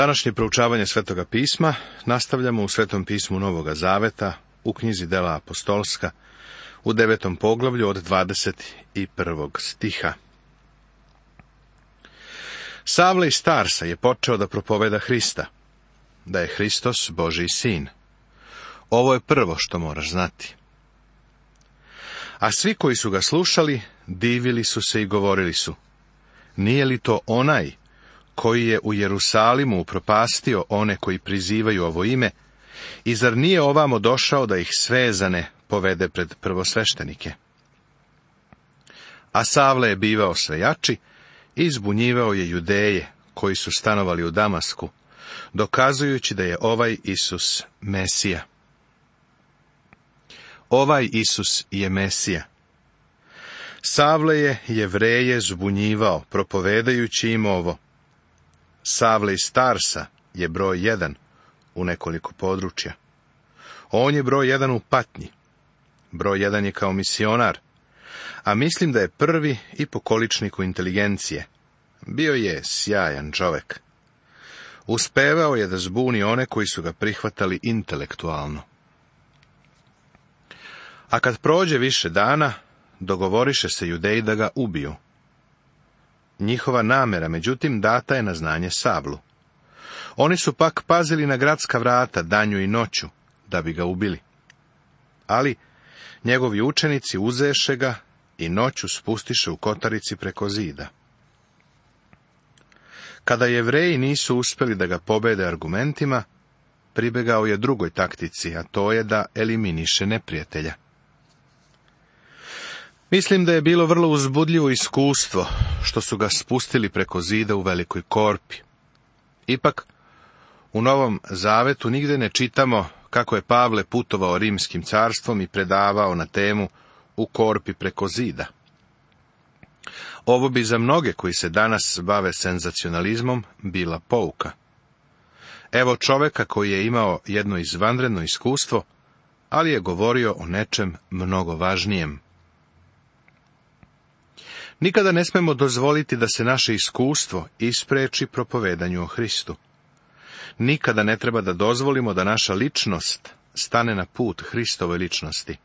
Današnje proučavanje Svetoga pisma nastavljamo u Svetom pismu Novoga Zaveta, u knjizi Dela Apostolska, u devetom poglavlju od 21. stiha. Savle iz Starsa je počeo da propoveda Hrista, da je Hristos Boži sin. Ovo je prvo što moraš znati. A svi koji su ga slušali, divili su se i govorili su, nije li to onaj koji je u Jerusalimu upropastio one koji prizivaju ovo ime, i zar nije ovamo došao da ih svezane povede pred prvosveštenike? A Savle je bivao sve jači i zbunjivao je judeje koji su stanovali u Damasku, dokazujući da je ovaj Isus Mesija. Ovaj Isus je Mesija. Savle je jevreje zbunjivao, propovedajući im ovo. Savle i Starsa je broj jedan u nekoliko područja. On je broj jedan u patnji. Broj jedan je kao misionar, a mislim da je prvi i po količniku inteligencije. Bio je sjajan čovek. Uspevao je da zbuni one koji su ga prihvatali intelektualno. A kad prođe više dana, dogovoriše se judeji da ga ubiju njihova namera, međutim data je na znanje sablu. Oni su pak pazili na gradska vrata danju i noću, da bi ga ubili. Ali njegovi učenici uzeše ga i noću spustiše u kotarici preko zida. Kada jevreji nisu uspjeli da ga pobede argumentima, pribegao je drugoj taktici, a to je da eliminiše neprijatelja. Mislim da je bilo vrlo uzbudljivo iskustvo što su ga spustili preko zida u velikoj korpi. Ipak, u Novom Zavetu nigde ne čitamo kako je Pavle putovao rimskim carstvom i predavao na temu u korpi preko zida. Ovo bi za mnoge koji se danas bave senzacionalizmom bila pouka. Evo čoveka koji je imao jedno izvanredno iskustvo, ali je govorio o nečem mnogo važnijem. Nikada ne smemo dozvoliti da se naše iskustvo ispreči propovedanju o Hristu. Nikada ne treba da dozvolimo da naša ličnost stane na put hristove ličnosti.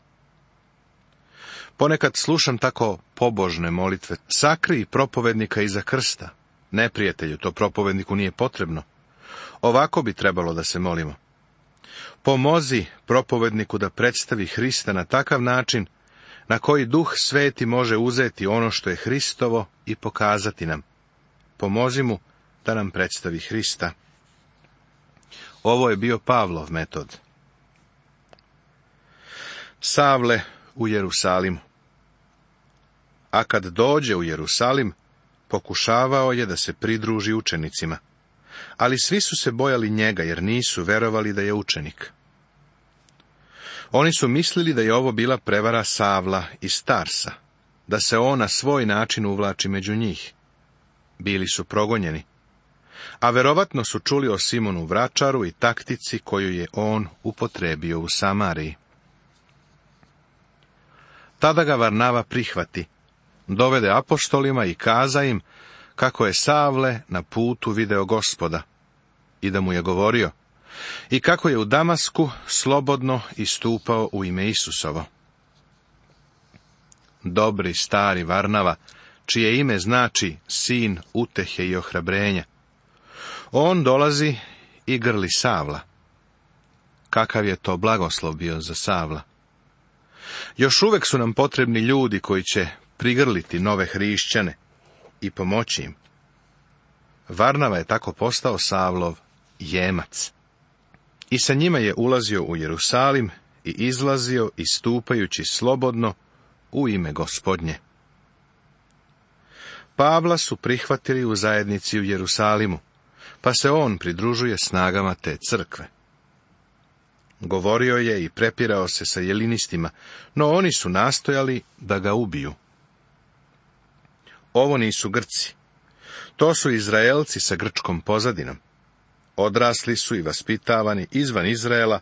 Ponekad slušam tako pobožne molitve. Sakri i propovednika iza krsta. Neprijatelju, to propovedniku nije potrebno. Ovako bi trebalo da se molimo. Pomozi propovedniku da predstavi Hrista na takav način na koji duh sveti može uzeti ono što je Hristovo i pokazati nam. Pomozi mu da nam predstavi Hrista. Ovo je bio Pavlov metod. Savle u Jerusalimu. A kad dođe u Jerusalim, pokušavao je da se pridruži učenicima. Ali svi su se bojali njega, jer nisu verovali da je učenik. Oni su mislili da je ovo bila prevara Savla i Starsa, da se on na svoj način uvlači među njih. Bili su progonjeni. A verovatno su čuli o Simonu Vračaru i taktici koju je on upotrebio u Samariji. Tada ga Varnava prihvati, dovede apostolima i kaza im kako je Savle na putu video gospoda i da mu je govorio — i kako je u Damasku slobodno istupao u ime Isusovo. Dobri stari Varnava, čije ime znači sin utehe i ohrabrenja. On dolazi i grli Savla. Kakav je to blagoslov bio za Savla? Još uvek su nam potrebni ljudi koji će prigrliti nove hrišćane i pomoći im. Varnava je tako postao Savlov jemac. I sa njima je ulazio u Jerusalim i izlazio istupajući slobodno u ime gospodnje. Pavla su prihvatili u zajednici u Jerusalimu, pa se on pridružuje snagama te crkve. Govorio je i prepirao se sa jelinistima, no oni su nastojali da ga ubiju. Ovo nisu Grci. To su Izraelci sa grčkom pozadinom. Odrasli su i vaspitavani izvan Izraela,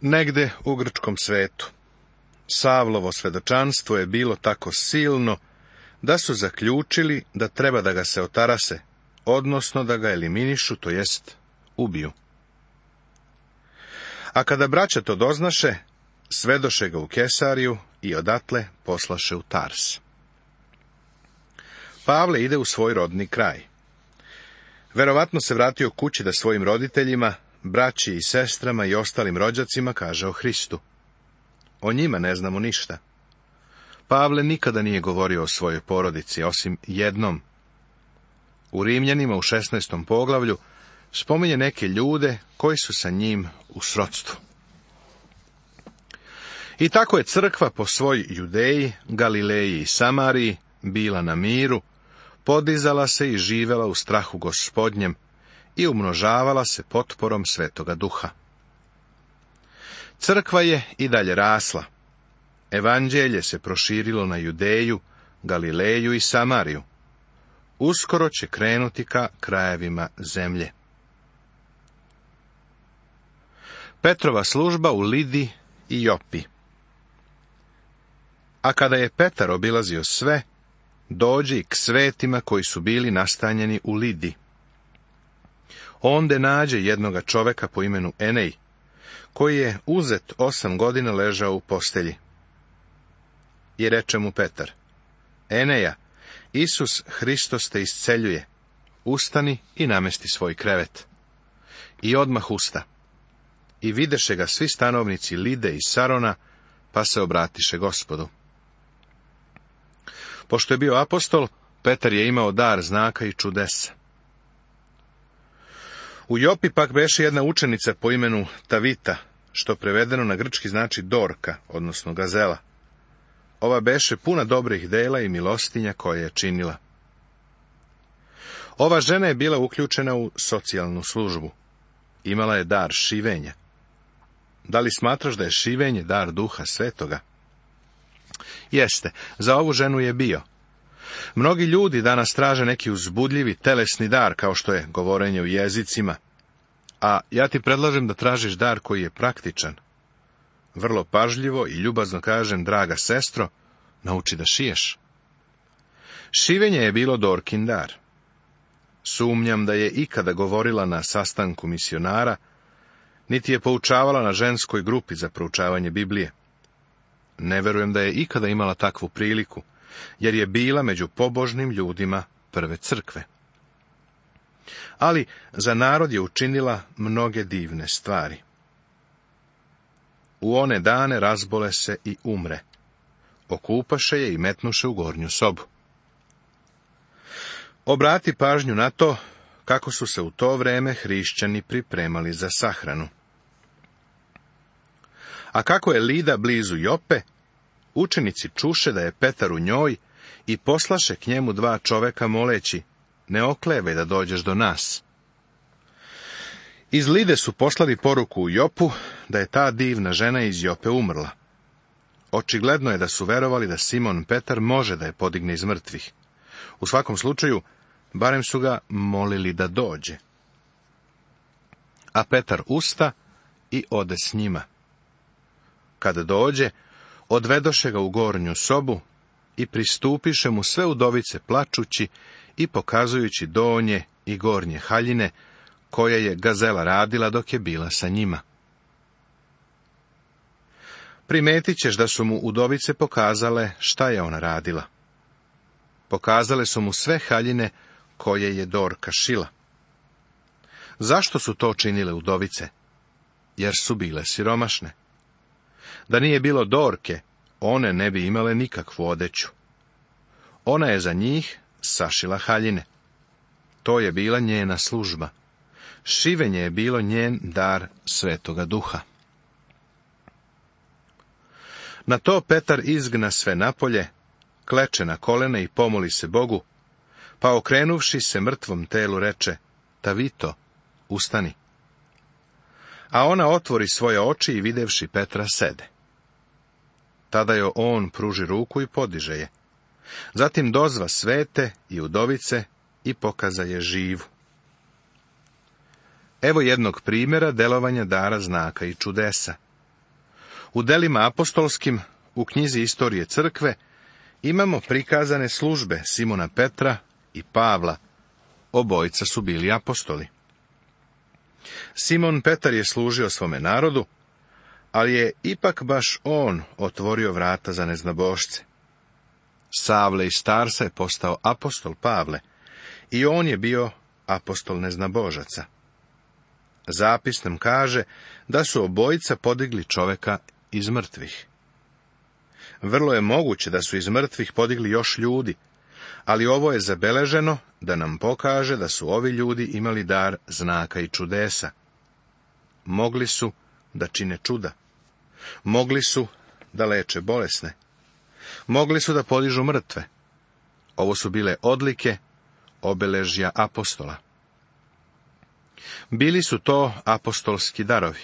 negde u grčkom svetu. Savlovo svedočanstvo je bilo tako silno da su zaključili da treba da ga se otarase, odnosno da ga eliminišu, to jest ubiju. A kada braća to doznaše, svedoše ga u Kesariju i odatle poslaše u Tars. Pavle ide u svoj rodni kraj. Verovatno se vratio kući da svojim roditeljima, braći i sestrama i ostalim rođacima kaže o Hristu. O njima ne znamo ništa. Pavle nikada nije govorio o svojoj porodici, osim jednom. U Rimljanima u 16. poglavlju spominje neke ljude koji su sa njim u srodstvu. I tako je crkva po svoj Judeji, Galileji i Samariji bila na miru, podizala se i živela u strahu gospodnjem i umnožavala se potporom svetoga duha. Crkva je i dalje rasla. Evanđelje se proširilo na Judeju, Galileju i Samariju. Uskoro će krenuti ka krajevima zemlje. Petrova služba u Lidi i Jopi. A kada je Petar obilazio sve, dođi k svetima koji su bili nastanjeni u Lidi. Onde nađe jednoga čoveka po imenu Enej, koji je uzet osam godina ležao u postelji. I reče mu Petar, Eneja, Isus Hristos te isceljuje, ustani i namesti svoj krevet. I odmah usta. I videše ga svi stanovnici Lide i Sarona, pa se obratiše gospodu. Pošto je bio apostol, Petar je imao dar znaka i čudesa. U Jopi pak beše jedna učenica po imenu Tavita, što prevedeno na grčki znači dorka, odnosno gazela. Ova beše puna dobrih dela i milostinja koje je činila. Ova žena je bila uključena u socijalnu službu. Imala je dar šivenja. Da li smatraš da je šivenje dar duha svetoga? Jeste, za ovu ženu je bio. Mnogi ljudi danas traže neki uzbudljivi telesni dar, kao što je govorenje u jezicima. A ja ti predlažem da tražiš dar koji je praktičan. Vrlo pažljivo i ljubazno kažem, draga sestro, nauči da šiješ. Šivenje je bilo Dorkin dar. Sumnjam da je ikada govorila na sastanku misionara, niti je poučavala na ženskoj grupi za proučavanje Biblije. Ne verujem da je ikada imala takvu priliku, jer je bila među pobožnim ljudima prve crkve. Ali za narod je učinila mnoge divne stvari. U one dane razbole se i umre. Okupaše je i metnuše u gornju sobu. Obrati pažnju na to kako su se u to vreme hrišćani pripremali za sahranu. A kako je Lida blizu Jope, učenici čuše da je Petar u njoj i poslaše k njemu dva čoveka moleći, ne okleve da dođeš do nas. Iz Lide su poslali poruku u Jopu da je ta divna žena iz Jope umrla. Očigledno je da su verovali da Simon Petar može da je podigne iz mrtvih. U svakom slučaju, barem su ga molili da dođe. A Petar usta i ode s njima. Kad dođe, odvedoše ga u gornju sobu i pristupiše mu sve udovice plačući i pokazujući donje i gornje haljine, koje je gazela radila dok je bila sa njima. Primetit ćeš da su mu udovice pokazale šta je ona radila. Pokazale su mu sve haljine koje je Dorka šila. Zašto su to činile udovice? Jer su bile siromašne. Da nije bilo Dorke, one ne bi imale nikakvu odeću. Ona je za njih sašila haljine. To je bila njena služba. Šivenje je bilo njen dar svetoga duha. Na to Petar izgna sve napolje, kleče na kolene i pomoli se Bogu, pa okrenuvši se mrtvom telu reče, Tavito, ustani. A ona otvori svoje oči i videvši Petra sede. Tada joj on pruži ruku i podiže je. Zatim dozva svete i udovice i pokaza je živu. Evo jednog primjera delovanja dara znaka i čudesa. U delima apostolskim, u knjizi Istorije crkve, imamo prikazane službe Simona Petra i Pavla. Obojica su bili apostoli. Simon Petar je služio svome narodu, ali je ipak baš on otvorio vrata za neznabošce. Savle iz Starsa je postao apostol Pavle i on je bio apostol neznabožaca. Zapis nam kaže da su obojica podigli čoveka iz mrtvih. Vrlo je moguće da su iz mrtvih podigli još ljudi, ali ovo je zabeleženo da nam pokaže da su ovi ljudi imali dar znaka i čudesa. Mogli su da čine čuda. Mogli su da leče bolesne. Mogli su da podižu mrtve. Ovo su bile odlike, obeležja apostola. Bili su to apostolski darovi.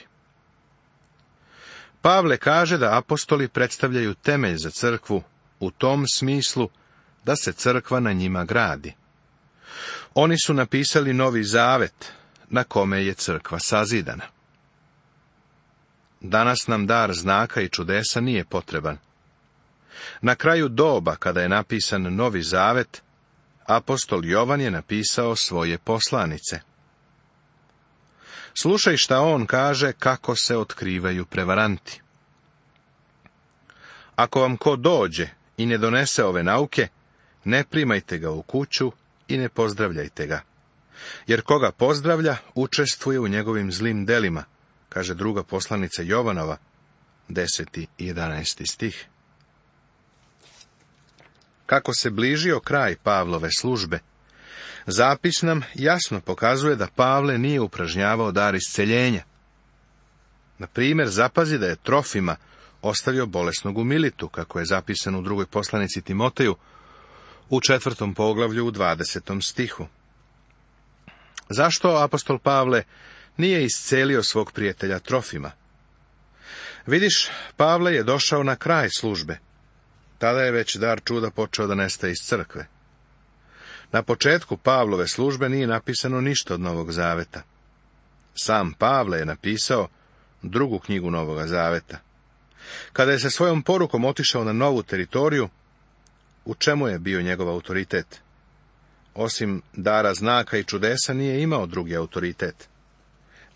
Pavle kaže da apostoli predstavljaju temelj za crkvu u tom smislu da se crkva na njima gradi. Oni su napisali novi zavet na kome je crkva sazidana. Danas nam dar znaka i čudesa nije potreban. Na kraju doba kada je napisan novi zavet, apostol Jovan je napisao svoje poslanice. Slušaj šta on kaže kako se otkrivaju prevaranti. Ako vam ko dođe i ne donese ove nauke, ne primajte ga u kuću i ne pozdravljajte ga. Jer koga pozdravlja, učestvuje u njegovim zlim delima, kaže druga poslanica Jovanova, 10. i 11. stih. Kako se bližio kraj Pavlove službe, zapis nam jasno pokazuje da Pavle nije upražnjavao dar isceljenja. Na primjer, zapazi da je trofima ostavio bolesnog u Militu, kako je zapisano u drugoj poslanici Timoteju, u četvrtom poglavlju u dvadesetom stihu. Zašto apostol Pavle nije iscelio svog prijatelja Trofima? Vidiš, Pavle je došao na kraj službe. Tada je već dar čuda počeo da nestaje iz crkve. Na početku Pavlove službe nije napisano ništa od Novog Zaveta. Sam Pavle je napisao drugu knjigu Novoga Zaveta. Kada je sa svojom porukom otišao na novu teritoriju, u čemu je bio njegov autoritet? Osim dara znaka i čudesa nije imao drugi autoritet.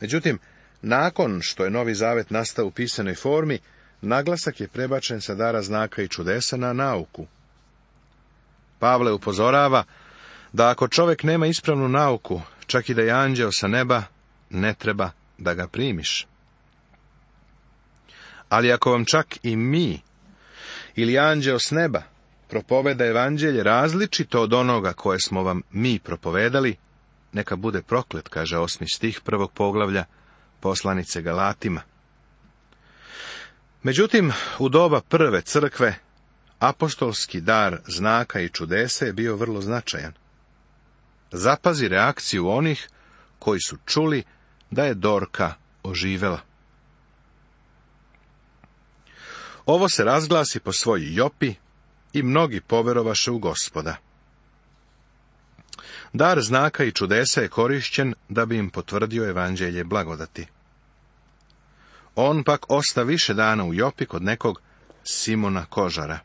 Međutim, nakon što je Novi Zavet nastao u pisanoj formi, naglasak je prebačen sa dara znaka i čudesa na nauku. Pavle upozorava da ako čovjek nema ispravnu nauku, čak i da je anđeo sa neba, ne treba da ga primiš. Ali ako vam čak i mi ili anđeo s neba propoveda evanđelje različito od onoga koje smo vam mi propovedali, neka bude proklet, kaže osmi stih prvog poglavlja poslanice Galatima. Međutim, u doba prve crkve apostolski dar znaka i čudese je bio vrlo značajan. Zapazi reakciju onih koji su čuli da je Dorka oživela. Ovo se razglasi po svoji jopi, i mnogi poverovaše u gospoda. Dar znaka i čudesa je korišćen da bi im potvrdio evanđelje blagodati. On pak osta više dana u Jopi kod nekog Simona Kožara.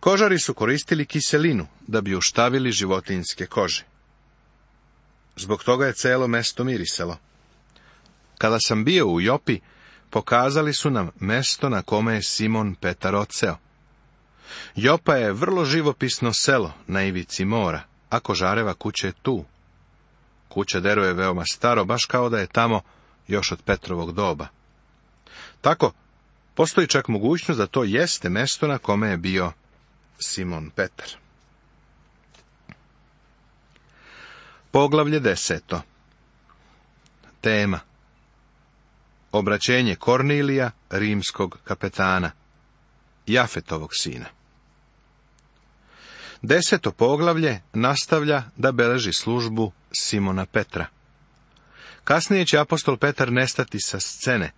Kožari su koristili kiselinu da bi uštavili životinjske kože. Zbog toga je celo mesto mirisalo. Kada sam bio u Jopi, pokazali su nam mesto na kome je Simon Petar oceo. Jopa je vrlo živopisno selo na ivici mora, Ako žareva kuća je tu. Kuća deruje veoma staro, baš kao da je tamo još od Petrovog doba. Tako, postoji čak mogućnost da to jeste mesto na kome je bio Simon Petar. Poglavlje deseto Tema Obraćenje Kornilija, rimskog kapetana, Jafetovog sina. Deseto poglavlje nastavlja da beleži službu Simona Petra. Kasnije će apostol Petar nestati sa scene,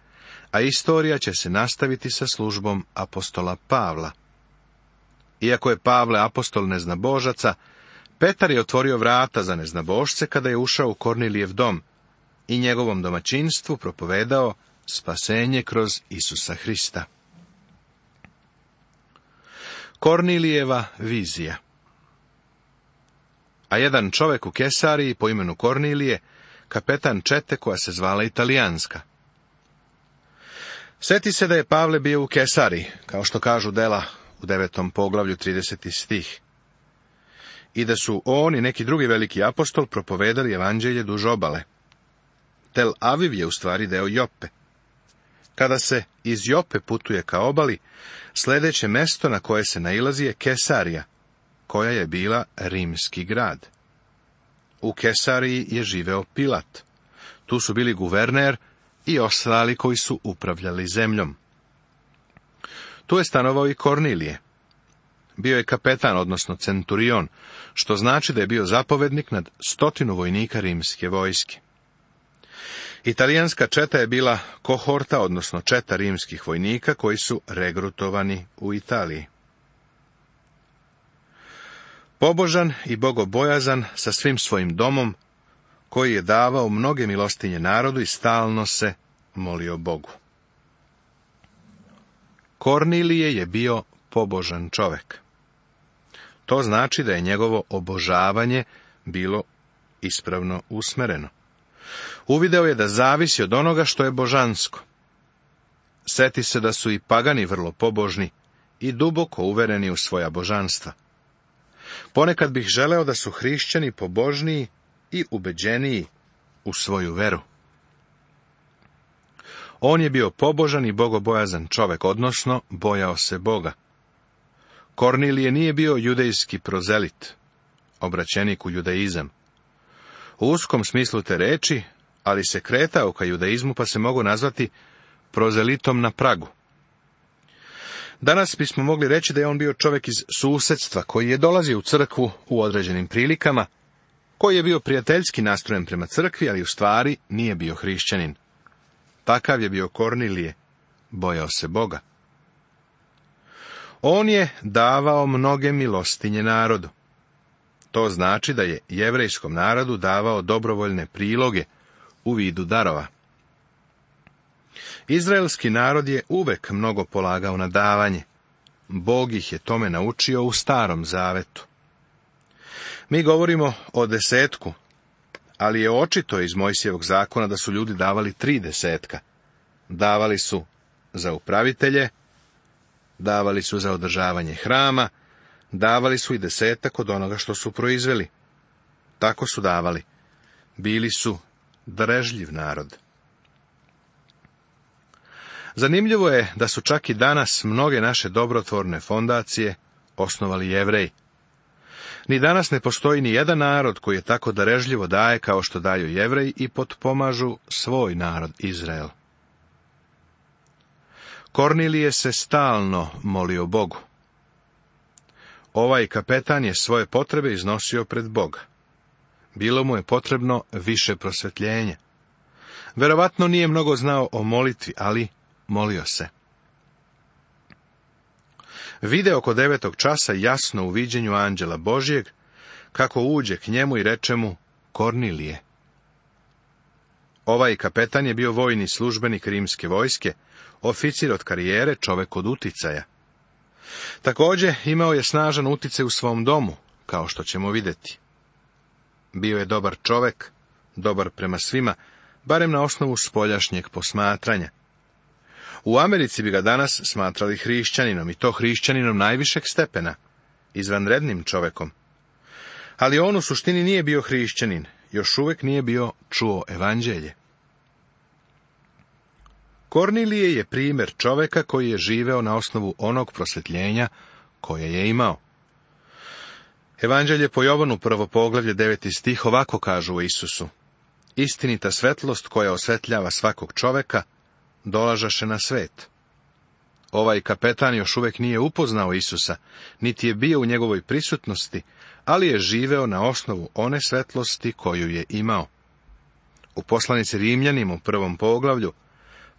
a istorija će se nastaviti sa službom apostola Pavla. Iako je Pavle apostol neznabožaca, Petar je otvorio vrata za neznabožce kada je ušao u Kornilijev dom, i njegovom domaćinstvu propovedao spasenje kroz Isusa Hrista. Kornilijeva vizija A jedan čovek u Kesariji po imenu Kornilije, kapetan Čete koja se zvala Italijanska. Sjeti se da je Pavle bio u Kesari, kao što kažu dela u devetom poglavlju 30. stih. I da su on i neki drugi veliki apostol propovedali evanđelje duž obale. Tel Aviv je u stvari deo Jope. Kada se iz Jope putuje ka obali, sljedeće mesto na koje se nailazi je Kesarija, koja je bila rimski grad. U Kesariji je živeo Pilat. Tu su bili guverner i ostali koji su upravljali zemljom. Tu je stanovao i Kornilije. Bio je kapetan, odnosno centurion, što znači da je bio zapovednik nad stotinu vojnika rimske vojske. Italijanska četa je bila kohorta, odnosno četa rimskih vojnika koji su regrutovani u Italiji. Pobožan i bogobojazan sa svim svojim domom, koji je davao mnoge milostinje narodu i stalno se molio Bogu. Kornilije je bio pobožan čovek. To znači da je njegovo obožavanje bilo ispravno usmereno uvideo je da zavisi od onoga što je božansko. Seti se da su i pagani vrlo pobožni i duboko uvereni u svoja božanstva. Ponekad bih želeo da su hrišćani pobožniji i ubeđeniji u svoju veru. On je bio pobožan i bogobojazan čovek, odnosno bojao se Boga. Kornilije nije bio judejski prozelit, obraćenik u judeizam u uskom smislu te reči, ali se kretao ka judaizmu pa se mogu nazvati prozelitom na pragu. Danas bismo mogli reći da je on bio čovjek iz susedstva koji je dolazio u crkvu u određenim prilikama, koji je bio prijateljski nastrojen prema crkvi, ali u stvari nije bio hrišćanin. Takav je bio Kornilije, bojao se Boga. On je davao mnoge milostinje narodu. To znači da je jevrejskom narodu davao dobrovoljne priloge u vidu darova. Izraelski narod je uvek mnogo polagao na davanje. Bog ih je tome naučio u starom zavetu. Mi govorimo o desetku, ali je očito iz Mojsijevog zakona da su ljudi davali tri desetka. Davali su za upravitelje, davali su za održavanje hrama, davali su i desetak od onoga što su proizveli. Tako su davali. Bili su drežljiv narod. Zanimljivo je da su čak i danas mnoge naše dobrotvorne fondacije osnovali jevreji. Ni danas ne postoji ni jedan narod koji je tako darežljivo daje kao što daju jevreji i potpomažu svoj narod Izrael. Kornilije se stalno molio Bogu. Ovaj kapetan je svoje potrebe iznosio pred Boga. Bilo mu je potrebno više prosvetljenja. Verovatno nije mnogo znao o molitvi, ali molio se. Vide oko devetog časa jasno u viđenju anđela Božijeg, kako uđe k njemu i reče mu Kornilije. Ovaj kapetan je bio vojni službenik rimske vojske, oficir od karijere, čovek od uticaja. Također imao je snažan utjecaj u svom domu, kao što ćemo vidjeti. Bio je dobar čovek, dobar prema svima, barem na osnovu spoljašnjeg posmatranja. U Americi bi ga danas smatrali hrišćaninom, i to hrišćaninom najvišeg stepena, izvanrednim čovekom. Ali on u suštini nije bio hrišćanin, još uvek nije bio čuo evanđelje. Kornilije je primjer čoveka koji je živeo na osnovu onog prosvjetljenja koje je imao. Evanđelje po Jovanu prvo poglavlje deveti stih ovako kažu o Isusu. Istinita svetlost koja osvetljava svakog čoveka dolažaše na svet. Ovaj kapetan još uvek nije upoznao Isusa, niti je bio u njegovoj prisutnosti, ali je živeo na osnovu one svetlosti koju je imao. U poslanici Rimljanim u prvom poglavlju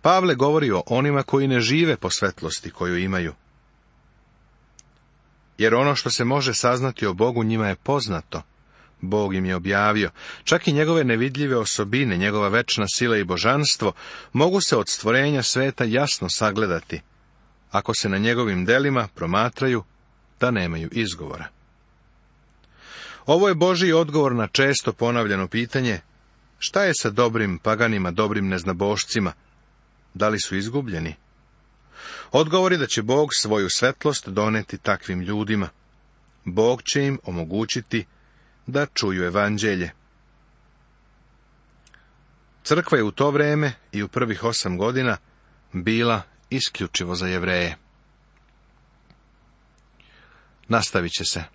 Pavle govori o onima koji ne žive po svetlosti koju imaju. Jer ono što se može saznati o Bogu njima je poznato. Bog im je objavio, čak i njegove nevidljive osobine, njegova večna sila i božanstvo mogu se od stvorenja sveta jasno sagledati, ako se na njegovim delima promatraju da nemaju izgovora. Ovo je Boži odgovor na često ponavljeno pitanje, šta je sa dobrim paganima, dobrim neznabošcima, da li su izgubljeni? Odgovori da će Bog svoju svetlost doneti takvim ljudima. Bog će im omogućiti da čuju evanđelje. Crkva je u to vrijeme i u prvih osam godina bila isključivo za jevreje. Nastavit će se.